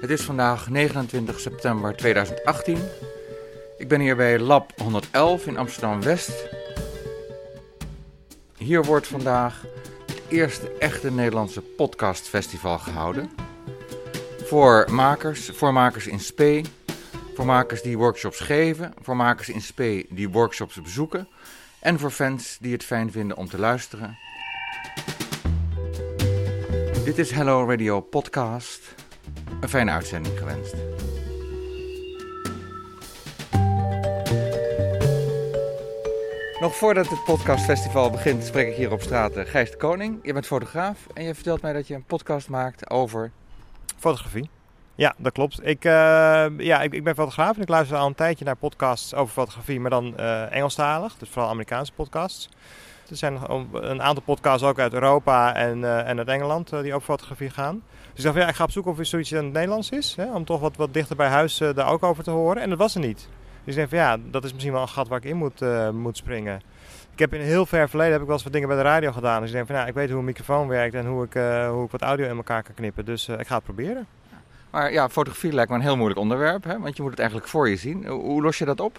Het is vandaag 29 september 2018. Ik ben hier bij Lab 111 in Amsterdam-West. Hier wordt vandaag het eerste echte Nederlandse podcastfestival gehouden. Voor makers, voor makers in spe, voor makers die workshops geven, voor makers in spe die workshops bezoeken en voor fans die het fijn vinden om te luisteren. Dit is Hello Radio Podcast. Een fijne uitzending gewenst. Nog voordat het podcastfestival begint, spreek ik hier op straat uh, Gijs de Koning. Je bent fotograaf en je vertelt mij dat je een podcast maakt over... Fotografie. Ja, dat klopt. Ik, uh, ja, ik, ik, ben fotograaf en ik luister al een tijdje naar podcasts over fotografie, maar dan uh, Engelstalig. Dus vooral Amerikaanse podcasts. Er zijn een aantal podcasts ook uit Europa en, uh, en uit Engeland die over fotografie gaan. Ik dacht, ja, ik ga op zoek of er zoiets in het Nederlands is. Hè, om toch wat, wat dichter bij huis uh, daar ook over te horen. En dat was er niet. Dus ik denk van ja, dat is misschien wel een gat waar ik in moet, uh, moet springen. Ik heb in een heel ver verleden heb ik wel eens wat dingen bij de radio gedaan. Dus ik denk van ja, ik weet hoe een microfoon werkt en hoe ik, hoe ik wat audio in elkaar kan knippen. Dus ik ga het proberen. Maar ja, fotografie lijkt me een heel moeilijk onderwerp, hè? want je moet het eigenlijk voor je zien. Hoe los je dat op?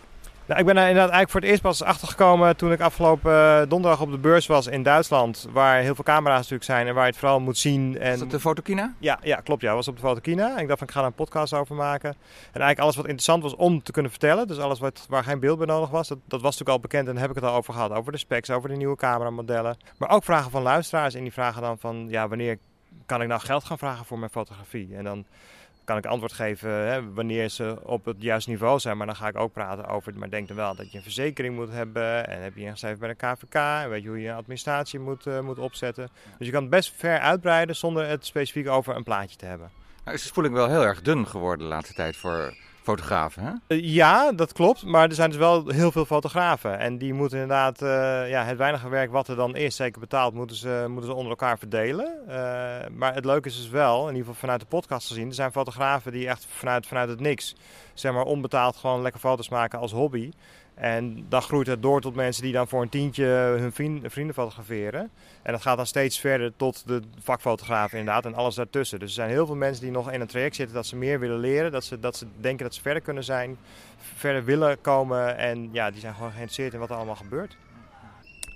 Nou, ik ben er inderdaad eigenlijk voor het eerst pas achtergekomen toen ik afgelopen uh, donderdag op de beurs was in Duitsland. Waar heel veel camera's natuurlijk zijn en waar je het vooral moet zien. En... Is dat de Fotokina? Ja, ja klopt. Ja, was op de Fotokina. En ik dacht van ik ga er een podcast over maken. En eigenlijk alles wat interessant was om te kunnen vertellen. Dus alles wat, waar geen beeld bij nodig was. Dat, dat was natuurlijk al bekend en daar heb ik het al over gehad. Over de specs, over de nieuwe cameramodellen. Maar ook vragen van luisteraars. En die vragen dan van ja, wanneer kan ik nou geld gaan vragen voor mijn fotografie? En dan kan ik antwoord geven hè, wanneer ze op het juiste niveau zijn. Maar dan ga ik ook praten over, maar denk dan wel dat je een verzekering moet hebben. En heb je ingeschreven bij de KVK. En weet je hoe je een administratie moet, uh, moet opzetten. Dus je kan het best ver uitbreiden zonder het specifiek over een plaatje te hebben. Nou is de spoeling wel heel erg dun geworden de laatste tijd voor fotografen, hè? Uh, ja, dat klopt. Maar er zijn dus wel heel veel fotografen. En die moeten inderdaad uh, ja, het weinige werk wat er dan is, zeker betaald, moeten ze, moeten ze onder elkaar verdelen. Uh, maar het leuke is dus wel, in ieder geval vanuit de podcast gezien, er zijn fotografen die echt vanuit, vanuit het niks, zeg maar onbetaald gewoon lekker foto's maken als hobby. En dan groeit het door tot mensen die dan voor een tientje hun vrienden, fotograferen. En dat gaat dan steeds verder tot de vakfotografen inderdaad en alles daartussen. Dus er zijn heel veel mensen die nog in een traject zitten dat ze meer willen leren. Dat ze, dat ze denken dat ze verder kunnen zijn, verder willen komen. En ja, die zijn gewoon geïnteresseerd in wat er allemaal gebeurt.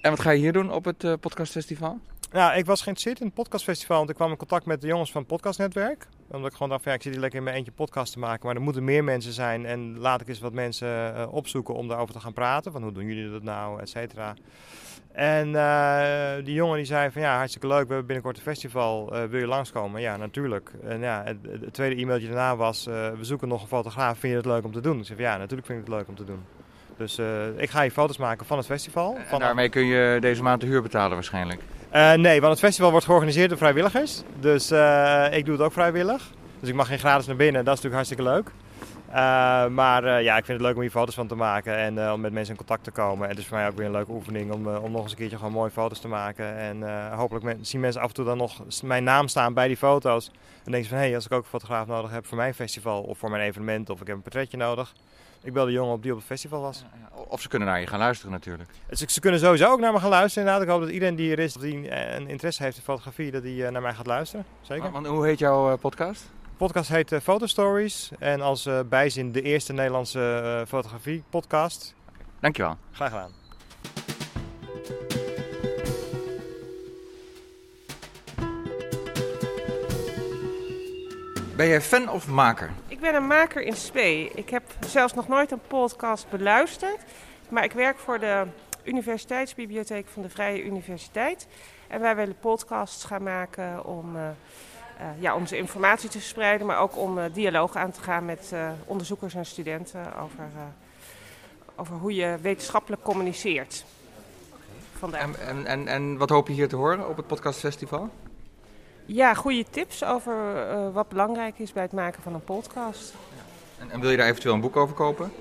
En wat ga je hier doen op het uh, podcastfestival? Nou, ik was geïnteresseerd in het podcastfestival, want ik kwam in contact met de jongens van het podcastnetwerk. Omdat ik gewoon dacht, van, ja, ik zit hier lekker in mijn eentje podcast te maken, maar er moeten meer mensen zijn. En laat ik eens wat mensen uh, opzoeken om daarover te gaan praten. Van hoe doen jullie dat nou, et cetera. En uh, die jongen die zei van ja, hartstikke leuk, we hebben binnenkort een festival, wil je langskomen? Ja, natuurlijk. En ja, het, het tweede e-mailtje daarna was, we zoeken nog een fotograaf, vind je het leuk om te doen? Ik zei van ja, natuurlijk vind ik het leuk om te doen. Dus ik ga hier foto's maken van het festival. En daarmee kun je deze maand de huur betalen waarschijnlijk? Uh, nee, want het festival wordt georganiseerd door vrijwilligers. Dus uh, ik doe het ook vrijwillig. Dus ik mag geen gratis naar binnen. Dat is natuurlijk hartstikke leuk. Uh, maar ja, ik vind het leuk om hier foto's van te maken en om met mensen in contact te komen. En het is voor mij ook weer een leuke oefening om, om nog eens een keertje gewoon mooie foto's te maken. En hopelijk zien mensen af en toe dan nog mijn naam staan bij die foto's. En denken ze van, hé, hey, als ik ook een fotograaf nodig heb voor mijn festival of voor mijn evenement of ik heb een portretje nodig. Ik bel de jongen op die op het festival was. Of ze kunnen naar je gaan luisteren natuurlijk. Ze, ze kunnen sowieso ook naar me gaan luisteren inderdaad. Ik hoop dat iedereen die er is, die een interesse heeft in fotografie, dat die naar mij gaat luisteren. Zeker. Want hoe heet jouw podcast? De podcast heet uh, Photo Stories. En als bijzin de eerste Nederlandse fotografie podcast. Dankjewel. Graag gedaan. Ben jij fan of maker? Ik ben een maker in spe. Ik heb zelfs nog nooit een podcast beluisterd. Maar ik werk voor de Universiteitsbibliotheek van de Vrije Universiteit. En wij willen podcasts gaan maken om, uh, uh, ja, informatie te verspreiden, maar ook om uh, dialoog aan te gaan met onderzoekers en studenten over, over hoe je wetenschappelijk communiceert. En, en, en, en wat hoop je hier te horen op het podcastfestival? Ja, goede tips over uh, wat belangrijk is bij het maken van een podcast. Ja. En, en, wil je daar eventueel een boek over kopen?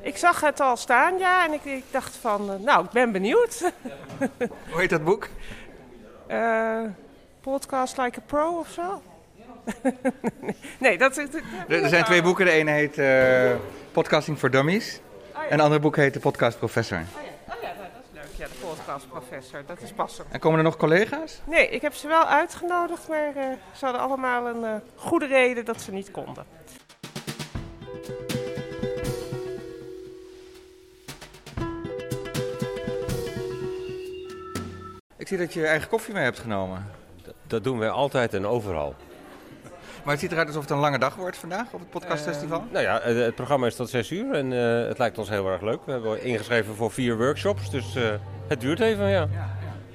Ik zag het al staan, ja, en ik, ik dacht van, uh, nou, ik ben benieuwd. Hoe heet dat boek? Uh, podcast Like a Pro of zo? nee, dat... dat er, er zijn twee boeken. De ene heet Podcasting for Dummies. Oh, ja. En het andere boek heet De Podcast Professor. Oh ja, oh, ja nou, dat is leuk. Dat is passend. En komen er nog collega's? Nee, ik heb ze wel uitgenodigd, maar eh, ze hadden allemaal een eh, goede reden dat ze niet konden. Ik zie dat je je eigen koffie mee hebt genomen. Dat doen wij altijd en overal. Maar het ziet eruit alsof het een lange dag wordt vandaag op het podcastfestival. Uh, nou ja, het programma is tot 6 uur en uh, het lijkt ons heel erg leuk. We hebben ingeschreven voor vier workshops, dus uh, het duurt even, ja.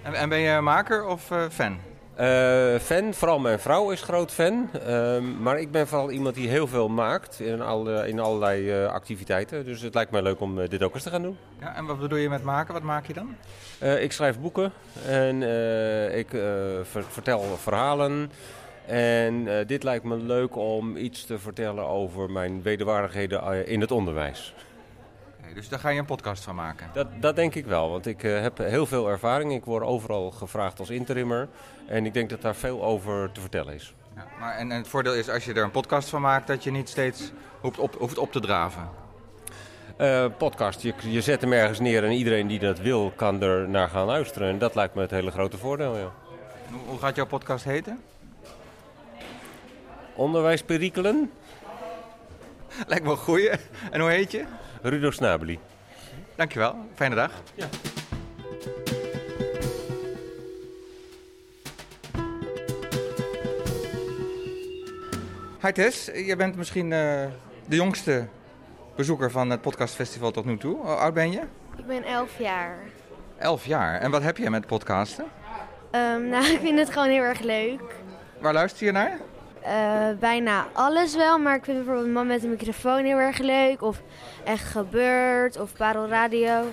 En, en, ben je maker of fan? fan, vooral mijn vrouw is groot fan. Ehm, maar ik ben vooral iemand die heel veel maakt in, al, in allerlei activiteiten. Dus het lijkt mij leuk om dit ook eens te gaan doen. Ja, en wat bedoel je met maken? Wat maak je dan? ik schrijf boeken en ik ver vertel verhalen. En dit lijkt me leuk om iets te vertellen over mijn wederwaardigheden in het onderwijs. Okay, dus daar ga je een podcast van maken? Dat, dat denk ik wel, want ik uh, heb heel veel ervaring. Ik word overal gevraagd als interimmer. En ik denk dat daar veel over te vertellen is. Ja, maar en, en, het voordeel is als je er een podcast van maakt, dat je niet steeds hoeft op, hoeft op te draven. Uh, podcast, je, je zet hem ergens neer en iedereen die dat wil kan er naar gaan luisteren. En dat lijkt me het hele grote voordeel, ja. Hoe, hoe gaat jouw podcast heten? Onderwijsperikelen. Lijkt me een goeie. En hoe heet je? Rudolf Snabeli. Dankjewel. Fijne dag. Ja. Hi Tess, je bent misschien uh, de jongste bezoeker van het podcastfestival tot nu toe. Hoe oud ben je? Ik ben 11 jaar. 11 jaar. En wat heb je met podcasten? Um, nou, ik vind het gewoon heel erg leuk. Waar luister je naar? Uh, bijna alles wel, maar ik vind bijvoorbeeld Man met een microfoon heel erg leuk. Of Echt Gebeurd of Parel Radio.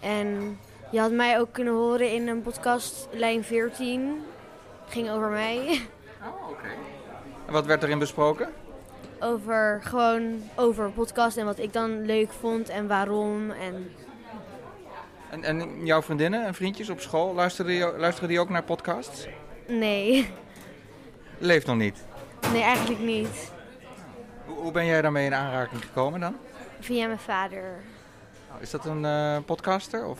En je had mij ook kunnen horen in een podcast, Lijn 14. Ging over mij. Oh, oké. Okay. En wat werd erin besproken? Over gewoon over podcast en wat ik dan leuk vond en waarom. En, en, en jouw vriendinnen en vriendjes op school, luisteren die, luisteren die ook naar podcasts? Nee. Leeft nog niet? Nee, eigenlijk niet. Hoe, hoe ben jij daarmee in aanraking gekomen dan? Via mijn vader. Is dat een uh, podcaster? Of?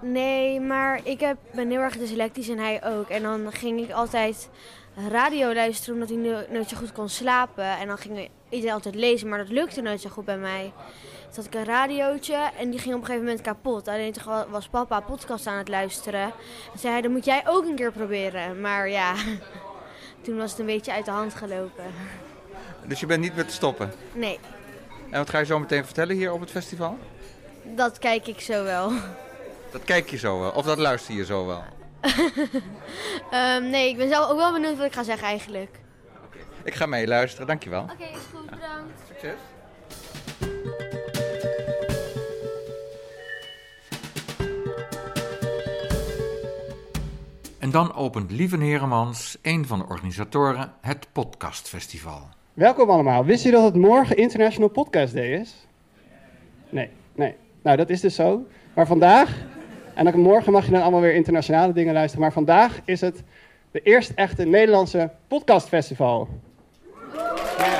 Nee, maar ik heb, ben heel erg dyslectisch en hij ook. En dan ging ik altijd radio luisteren omdat hij nooit zo goed kon slapen. En dan ging iedereen altijd lezen, maar dat lukte nooit zo goed bij mij. Toen had ik een radiootje en die ging op een gegeven moment kapot. Alleen toen was papa podcast aan het luisteren. En zei hij, dat moet jij ook een keer proberen. Maar ja, toen was het een beetje uit de hand gelopen. Dus je bent niet meer te stoppen? Nee. En wat ga je zo meteen vertellen hier op het festival? Dat kijk ik zo wel. Dat kijk je zo wel? Of dat luister je zo wel? um, nee, ik ben zelf ook wel benieuwd wat ik ga zeggen eigenlijk. Okay. Ik ga mee luisteren, dankjewel. Oké, okay, is goed, bedankt. Succes. En dan opent Lieven Heremans, een van de organisatoren, het Podcastfestival. Welkom allemaal. Wist je dat het morgen International Podcast Day is? Nee, nee. Nou, dat is dus zo. Maar vandaag, en dan morgen mag je dan allemaal weer internationale dingen luisteren, maar vandaag is het de eerste echte Nederlandse podcastfestival. Ja.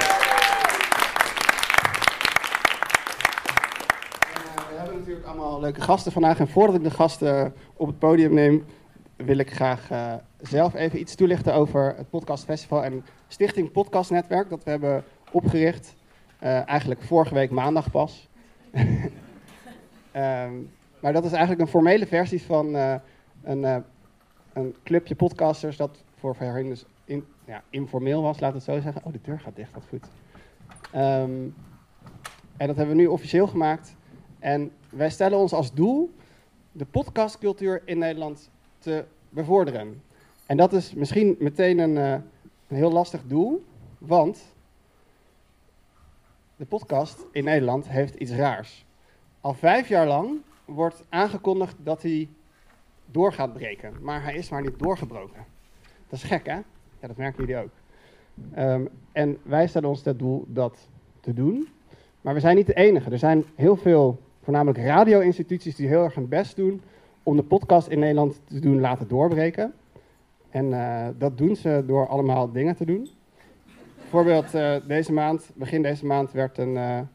We hebben natuurlijk allemaal leuke gasten vandaag. En voordat ik de gasten op het podium neem, wil ik graag uh, zelf even iets toelichten over het podcastfestival en Stichting Podcast Netwerk, dat we hebben opgericht. Uh, eigenlijk vorige week maandag pas. um, maar dat is eigenlijk een formele versie van uh, een, een clubje podcasters dat voor voorheen dus in, ja, informeel was, laat het zo zeggen. Oh, de deur gaat dicht, dat goed. Um, en dat hebben we nu officieel gemaakt. En wij stellen ons als doel de podcastcultuur in Nederland te bevorderen. En dat is misschien meteen een, uh, een heel lastig doel, want de podcast in Nederland heeft iets raars. Al vijf jaar lang wordt aangekondigd dat hij door gaat breken, maar hij is maar niet doorgebroken. Dat is gek, hè? Ja, dat merken jullie ook. Um, en wij stellen ons het doel dat te doen. Maar we zijn niet de enige. Er zijn heel veel, voornamelijk radio-instituties, die heel erg hun best doen om de podcast in Nederland te doen laten doorbreken. En uh, dat doen ze door allemaal dingen te doen. Bijvoorbeeld uh, deze maand, begin deze maand, werd een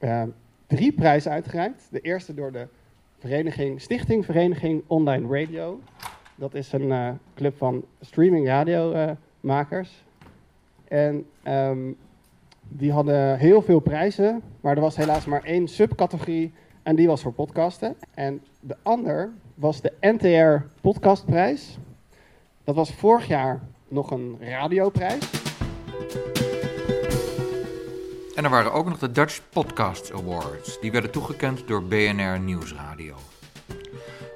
uh, drie prijzen uitgereikt. De eerste door de vereniging, Stichting Vereniging Online Radio. Dat is een eh, club van streaming radiomakers. en ehm, die hadden heel veel prijzen, maar er was helaas maar één subcategorie en die was voor podcasten. En de ander was de NTR Podcastprijs. Dat was vorig jaar nog een radioprijs. En er waren ook nog de Dutch Podcast Awards. Die werden toegekend door BNR Nieuwsradio.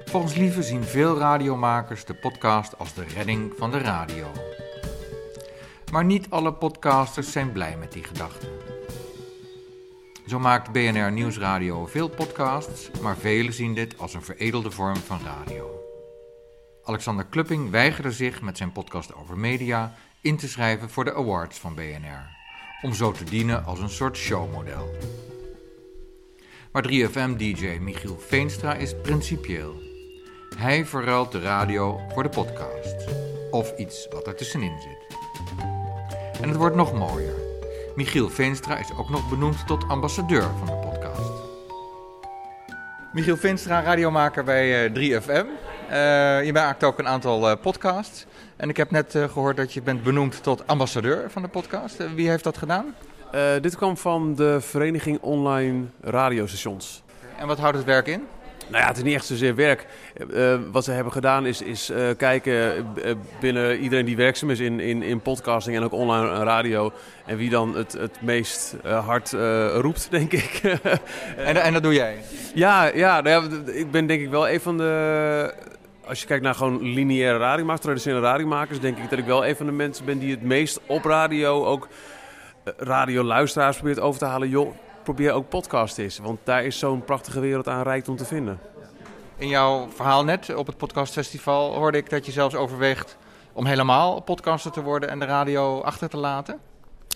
Volgens Lieve zien veel radiomakers de podcast als de redding van de radio. Maar niet alle podcasters zijn blij met die gedachte. Zo maakt BNR Nieuwsradio veel podcasts, maar velen zien dit als een veredelde vorm van radio. Alexander Klupping weigerde zich met zijn podcast over media in te schrijven voor de awards van BNR, om zo te dienen als een soort showmodel. Maar 3FM-DJ Michiel Veenstra is principieel. Hij verruilt de radio voor de podcast, of iets wat er tussenin zit. En het wordt nog mooier. Michiel Veenstra is ook nog benoemd tot ambassadeur van de podcast. Michiel Veenstra, radiomaker bij 3FM. Uh, je maakt ook een aantal uh, podcasts. En ik heb net uh, gehoord dat je bent benoemd tot ambassadeur van de podcast. wie heeft dat gedaan? dit kwam van de Vereniging Online Radiostations. En wat houdt het werk in? Nou ja, het is niet echt zozeer werk. Uh, wat ze hebben gedaan is, is uh, kijken binnen iedereen die werkzaam is in, in, in podcasting en ook online radio. En wie dan het, het meest hard roept, denk ik. en, en dat doe jij? Ja, ja, nou ja, ik ben denk ik wel een van de... Als je kijkt naar gewoon lineaire radiomakers, traditionele radiomakers, denk ik dat ik wel een van de mensen ben die het meest op radio ook radioluisteraars probeert over te halen. Joh, probeer ook podcast is. Want daar is zo'n prachtige wereld aan rijkdom te vinden. In jouw verhaal net op het podcastfestival hoorde ik dat je zelfs overweegt om helemaal podcaster te worden en de radio achter te laten.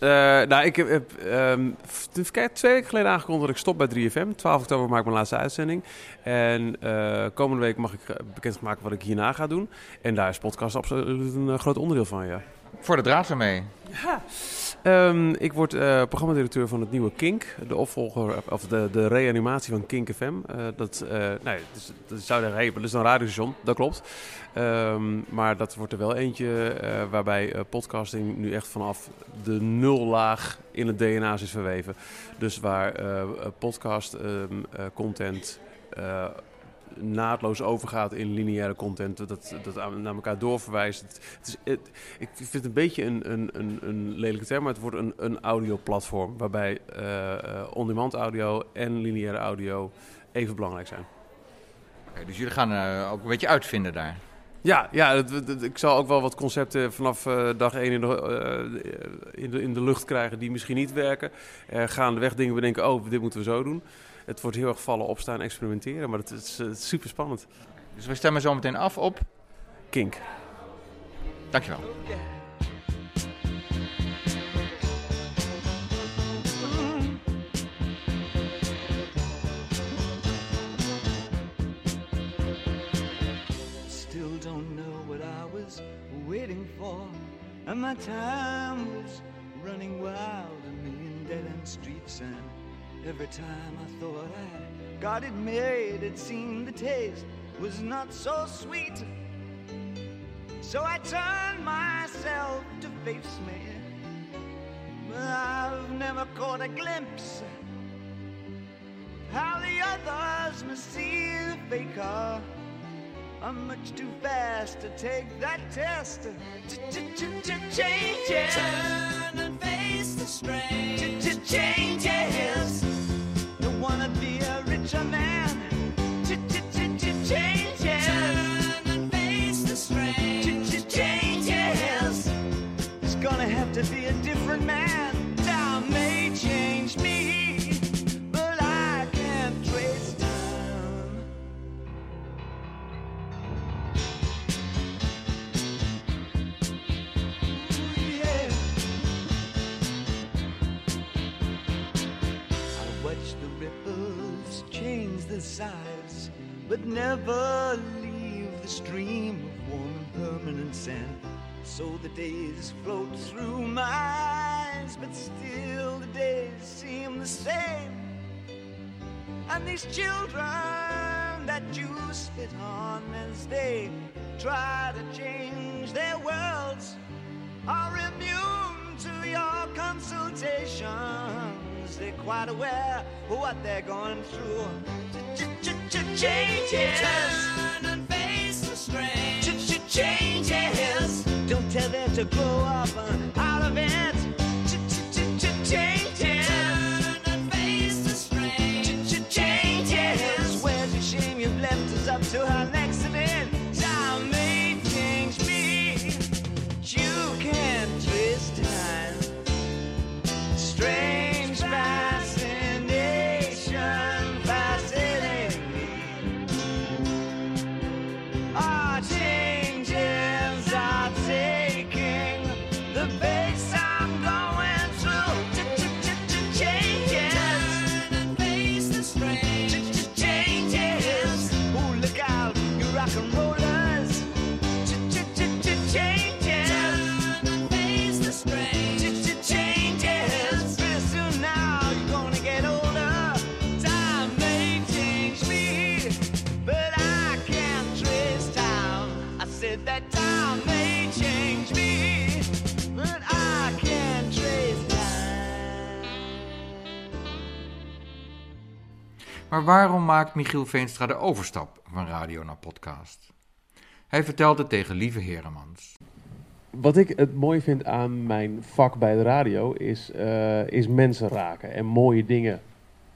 Uh, nou, ik heb um, twee weken geleden aangekondigd dat ik stop bij 3FM. 12 oktober maak ik mijn laatste uitzending. En uh, komende week mag ik bekendmaken wat ik hierna ga doen. En daar is podcast absoluut een groot onderdeel van, ja. Voor de draad ermee. Ja. Um, ik word uh, programmadirecteur van het nieuwe Kink. De opvolger, of de, de reanimatie van Kink FM. Uh, dat, uh, nee, dus, dat zou zeggen, dat is een radiostation, dat klopt. Um, maar dat wordt er wel eentje waarbij podcasting nu echt vanaf de nullaag in het DNA is verweven. Dus waar podcast um, content naadloos overgaat in lineaire content, dat, dat naar elkaar doorverwijst. Het, is, het, ik vind het een beetje een, een, een, een, lelijke term, maar het wordt een, een audioplatform waarbij uh, on-demand audio en lineaire audio even belangrijk zijn. Okay, dus jullie gaan uh, ook een beetje uitvinden daar? Ja, ja ik zal ook wel wat concepten vanaf uh, dag 1 in de, uh, in, de, in de lucht krijgen die misschien niet werken. Uh, gaandeweg dingen bedenken, oh, dit moeten we zo doen het wordt heel erg vallen, opstaan, experimenteren. Maar het is, het is super spannend. Dus we stemmen zo meteen af op... Kink. Dankjewel. Still don't know what I was waiting for. And my time was running wild, a million dead-end streets and Every time I thought I got it made, it seemed the taste was not so sweet. So I turned myself to face me. But I've never caught a glimpse how the others must see the faker. I'm much too fast to take that test. Changes. Turn and face the strain. Changes. Don't wanna be a never leave the stream of warm and permanent sand. So the days float through my eyes, but still the days seem the same. And these children that you spit on as they try to change their worlds are immune to your consultations. They're quite aware of what they're going through. Changes. Turn and face the strain. Changes. Don't tell them to grow up uh, out of it. Changes. Turn and face the strain. Changes. Where's your shame? You've left us up to her next Maar waarom maakt Michiel Veenstra de overstap van radio naar podcast? Hij vertelt het tegen Lieve Heremans. Wat ik het mooi vind aan mijn vak bij de radio is, eh, is mensen raken en mooie dingen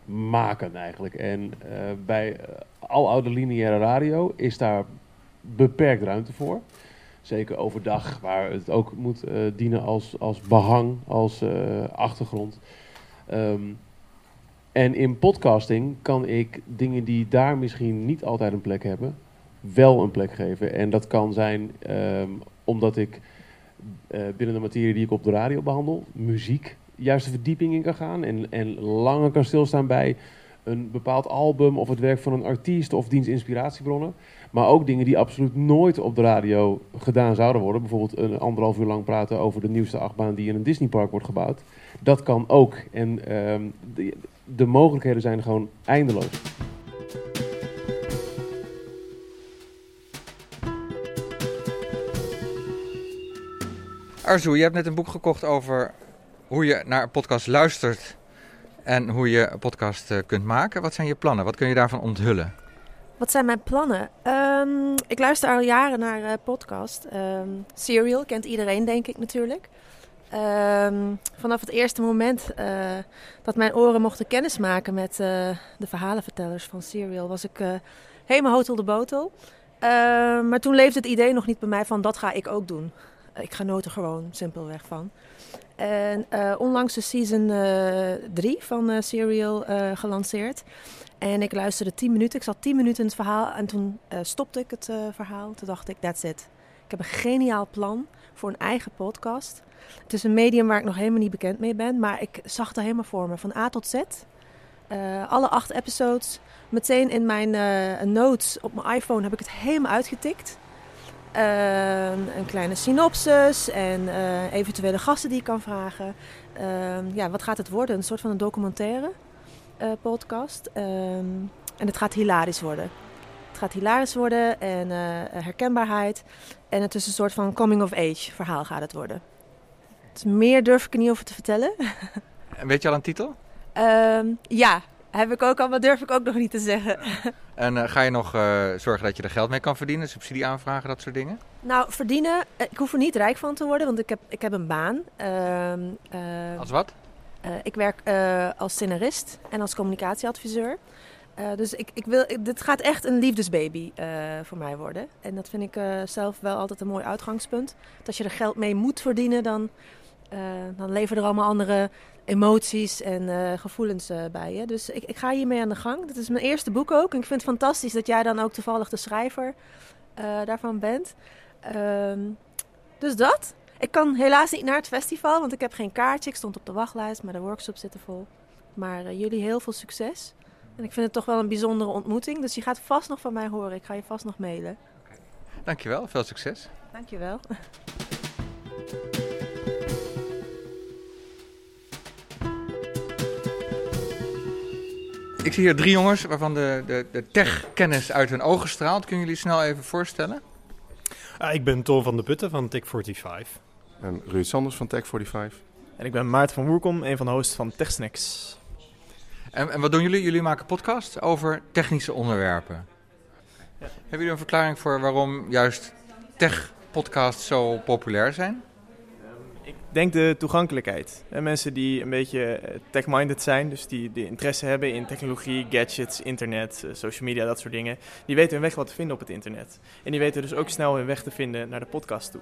maken eigenlijk. En eh, bij eh, aloude lineaire radio is daar beperkt ruimte voor. Zeker overdag, waar het ook moet dienen als, als behang, als achtergrond. Ehm, en in podcasting kan ik dingen die daar misschien niet altijd een plek hebben, wel een plek geven. En dat kan zijn ehm, omdat ik eh, binnen de materie die ik op de radio behandel, muziek, juist de verdieping in kan gaan en, en langer kan stilstaan bij een bepaald album of het werk van een artiest of diens inspiratiebronnen. Maar ook dingen die absoluut nooit op de radio gedaan zouden worden. Bijvoorbeeld een anderhalf uur lang praten over de nieuwste achtbaan die in een Disneypark wordt gebouwd. Dat kan ook. En ehm, de, de mogelijkheden zijn gewoon eindeloos. Arzu, je hebt net een boek gekocht over hoe je naar een podcast luistert en hoe je een podcast eh, kunt maken. Wat zijn je plannen? Wat kun je daarvan onthullen? Wat zijn mijn plannen? Ehm, ik luister al jaren naar eh podcast. Ehm, Serial kent iedereen, denk ik natuurlijk. Ehm, vanaf het eerste moment eh, dat mijn oren mochten kennismaken met eh, de verhalenvertellers van Serial, was ik eh, helemaal hotel de botel. Ehm, maar toen leefde het idee nog niet bij mij van dat ga ik ook doen. Ik genoot er gewoon simpelweg van. En onlangs de season 3 van Serial gelanceerd. En ik luisterde 10 minuten. Ik zat 10 minuten in het verhaal en toen stopte ik het verhaal. Toen dacht ik, that's it. Ik heb een geniaal plan voor een eigen podcast. Het is een medium waar ik nog helemaal niet bekend mee ben. Maar ik zag het helemaal voor me. Van A tot Z. Eh, alle acht episodes. Meteen in mijn eh, notes op mijn iPhone heb ik het helemaal uitgetikt. Ehm, een kleine synopsis en eh, eventuele gasten die ik kan vragen. Ehm, ja, wat gaat het worden? Een soort van een documentaire podcast. Ehm, en het gaat hilarisch worden. Het gaat hilarisch worden en herkenbaarheid. En het is een soort van coming-of-age verhaal gaat het worden. Dus meer durf ik er niet over te vertellen. En weet je al een titel? Ehm, ja, heb ik ook al, maar durf ik ook nog niet te zeggen. En eh, ga je nog eh, zorgen dat je er geld mee kan verdienen? Subsidie aanvragen, dat soort dingen? Nou, verdienen, eh, ik hoef er niet rijk van te worden, want ik heb, ik heb een baan. Ehm, eh, Als wat? ik werk als scenarist en als communicatieadviseur. Eh, dus ik, ik wil, dit gaat echt een liefdesbaby eh, voor mij worden. En dat vind ik eh, zelf wel altijd een mooi uitgangspunt. Dat als je er geld mee moet verdienen, dan, dan leveren er allemaal andere emoties en gevoelens bij je. Dus ik, ik ga hiermee aan de gang. Dit is mijn eerste boek ook. En ik vind het fantastisch dat jij dan ook toevallig de schrijver daarvan bent. Ehm, dus dat. Ik kan helaas niet naar het festival, want ik heb geen kaartje. Ik stond op de wachtlijst, maar de workshops zitten vol. Maar jullie heel veel succes. En ik vind het toch wel een bijzondere ontmoeting. Dus je gaat vast nog van mij horen. Ik ga je vast nog mailen. Dankjewel, veel succes. Dankjewel. Ik zie hier drie jongens waarvan de, de, de tech-kennis uit hun ogen straalt. Kunnen jullie snel even voorstellen? Ah, ik ben Toon van de Putten van Tech45. En Ruud Sanders van Tech45. En ik ben Maarten van Woerkom, een van de hosts van TechSnacks. En, en wat doen jullie? Jullie maken podcasts over technische onderwerpen. Hebben jullie een verklaring voor waarom juist tech-podcasts zo populair zijn? Ik denk de toegankelijkheid. En mensen die een beetje eh, tech-minded zijn, dus die, die interesse hebben in technologie, gadgets, internet, eh, social media, dat soort dingen, die weten hun weg wat te vinden op het internet. En die weten dus ook snel hun weg te vinden naar de podcast toe.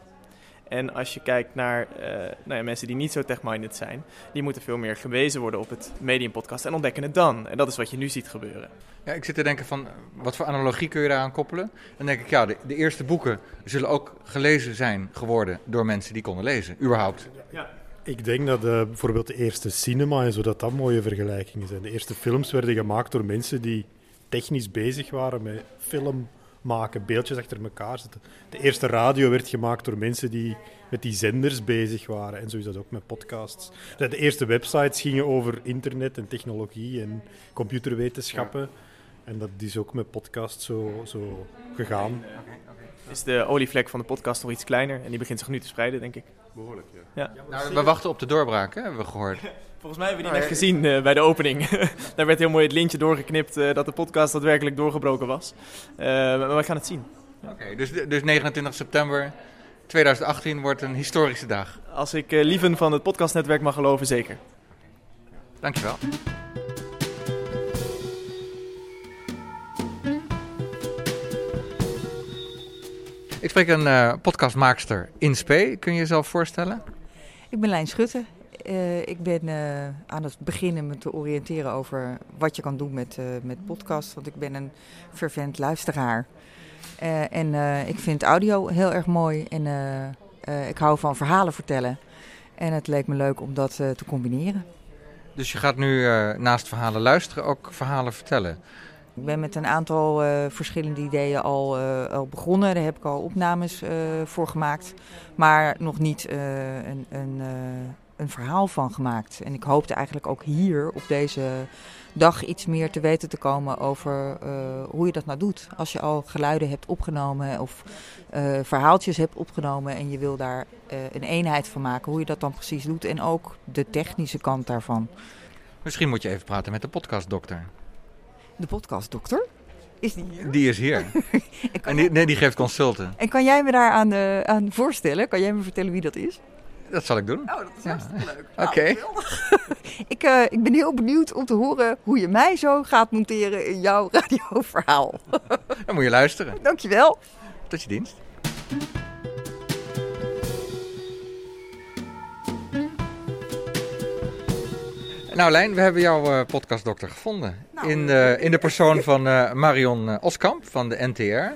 En als je kijkt naar eh, nou ja, mensen die niet zo tech-minded zijn, die moeten veel meer gewezen worden op het mediumpodcast en ontdekken het dan. En dat is wat je nu ziet gebeuren. Ja, ik zit te denken van, wat voor analogie kun je daaraan koppelen? Dan denk ik, ja, de, de eerste boeken zullen ook gelezen zijn geworden door mensen die konden lezen, überhaupt. Ik denk dat eh, bijvoorbeeld de eerste cinema en zo, dat dat mooie vergelijkingen zijn. De eerste films werden gemaakt door mensen die technisch bezig waren met film maken, beeldjes achter elkaar zetten. De eerste radio werd gemaakt door mensen die met die zenders bezig waren. En zo is dat ook met podcasts. De eerste websites gingen over internet en technologie en computerwetenschappen. En dat is ook met podcasts zo, zo gegaan. Is de olievlek van de podcast nog iets kleiner en die begint zich nu te spreiden, denk ik. Behoorlijk, ja. Ja. Nou, we wachten op de doorbraak, hè, hebben we gehoord. Volgens mij hebben we die net ja. gezien eh, bij de opening. Daar werd heel mooi het lintje doorgeknipt eh, dat de podcast daadwerkelijk doorgebroken was. Eh, maar we gaan het zien. Oké, dus, dus 29 september 2018 wordt een historische dag. Als ik eh, Lieven van het podcastnetwerk mag geloven, zeker. Dankjewel. Ik spreek een eh, podcastmaakster in Spe. Kun je jezelf voorstellen? Ik ben Lijn Schutte. Eh, ik ben eh, aan het beginnen me te oriënteren over wat je kan doen met, met podcast. Want ik ben een fervent luisteraar. En ik vind audio heel erg mooi. En ik hou van verhalen vertellen. En het leek me leuk om dat te combineren. Dus je gaat nu naast verhalen luisteren ook verhalen vertellen. Ik ben met een aantal eh, verschillende ideeën al, eh, al begonnen. Daar heb ik al opnames eh, voor gemaakt. Maar nog niet een, een, een verhaal van gemaakt. En ik hoopte eigenlijk ook hier op deze dag iets meer te weten te komen over hoe je dat nou doet. Als je al geluiden hebt opgenomen of verhaaltjes hebt opgenomen en je wil daar een eenheid van maken. Hoe je dat dan precies doet en ook de technische kant daarvan. Misschien moet je even praten met de podcastdokter. De podcastdokter? Is die hier? Die is hier. en die, nee, die geeft consulten. En kan jij me daar aan, eh, aan voorstellen? Kan jij me vertellen wie dat is? Dat zal ik doen. Oh, dat is hartstikke leuk. Oké. Ik, eh, ik ben heel benieuwd om te horen hoe je mij zo gaat monteren in jouw radioverhaal. Dan moet je luisteren. Dankjewel. Tot je dienst. Nou Lijn, we hebben jouw eh, podcastdokter gevonden. in, de, in de persoon van eh, Marion eh, Oskamp van de NTR.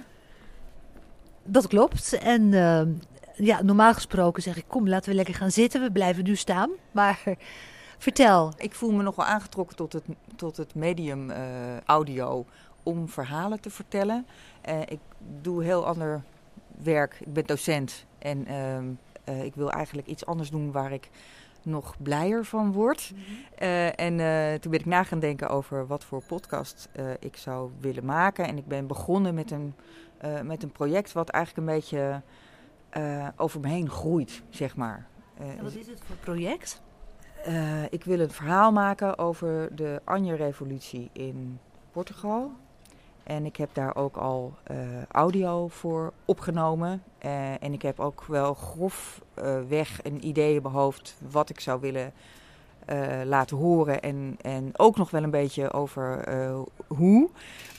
Dat klopt. En eh, ja, normaal gesproken zeg ik, kom, laten we lekker gaan zitten. We blijven nu staan. Maar vertel. Ik voel me nog wel aangetrokken tot het, tot het medium eh, audio om verhalen te vertellen. Eh, ik doe heel ander werk. Ik ben docent en ehm, eh, ik wil eigenlijk iets anders doen waar ik nog blijer van word. Eh, en eh, toen ben ik na gaan denken over wat voor podcast eh, ik zou willen maken. En ik ben begonnen met een, met een project wat eigenlijk een beetje over me heen groeit, zeg maar. En wat is het voor project? ik wil een verhaal maken over de Anje-revolutie in Portugal. En ik heb daar ook al eh, audio voor opgenomen. Eh, en ik heb ook wel grof eh, weg een idee in mijn hoofd wat ik zou willen laten horen. En, en ook nog wel een beetje over hoe.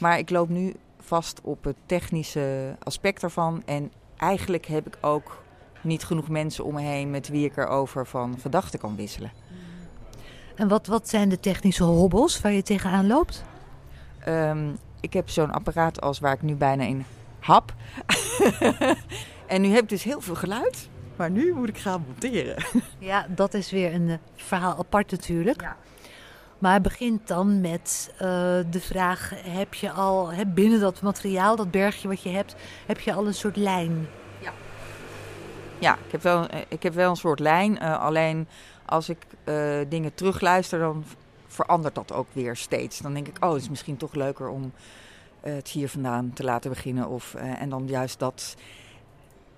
Maar ik loop nu vast op het technische aspect ervan. En eigenlijk heb ik ook niet genoeg mensen om me heen met wie ik erover van gedachten kan wisselen. En wat, wat zijn de technische hobbels waar je tegenaan loopt? Ehm, ik heb zo'n apparaat als waar ik nu bijna in hap. en nu heb ik dus heel veel geluid. Maar nu moet ik gaan monteren. Ja, dat is weer een eh, verhaal apart natuurlijk. Maar het begint dan met eh, de vraag: heb je al hè, binnen dat materiaal, dat bergje wat je hebt, heb je al een soort lijn? Ja, ik heb wel, eh, ik heb wel een soort lijn. eh, alleen als ik eh, dingen terugluister, dan verandert dat ook weer steeds. Dan denk ik, oh, het is misschien toch leuker om eh, het hier vandaan te laten beginnen. Of, eh, en dan juist dat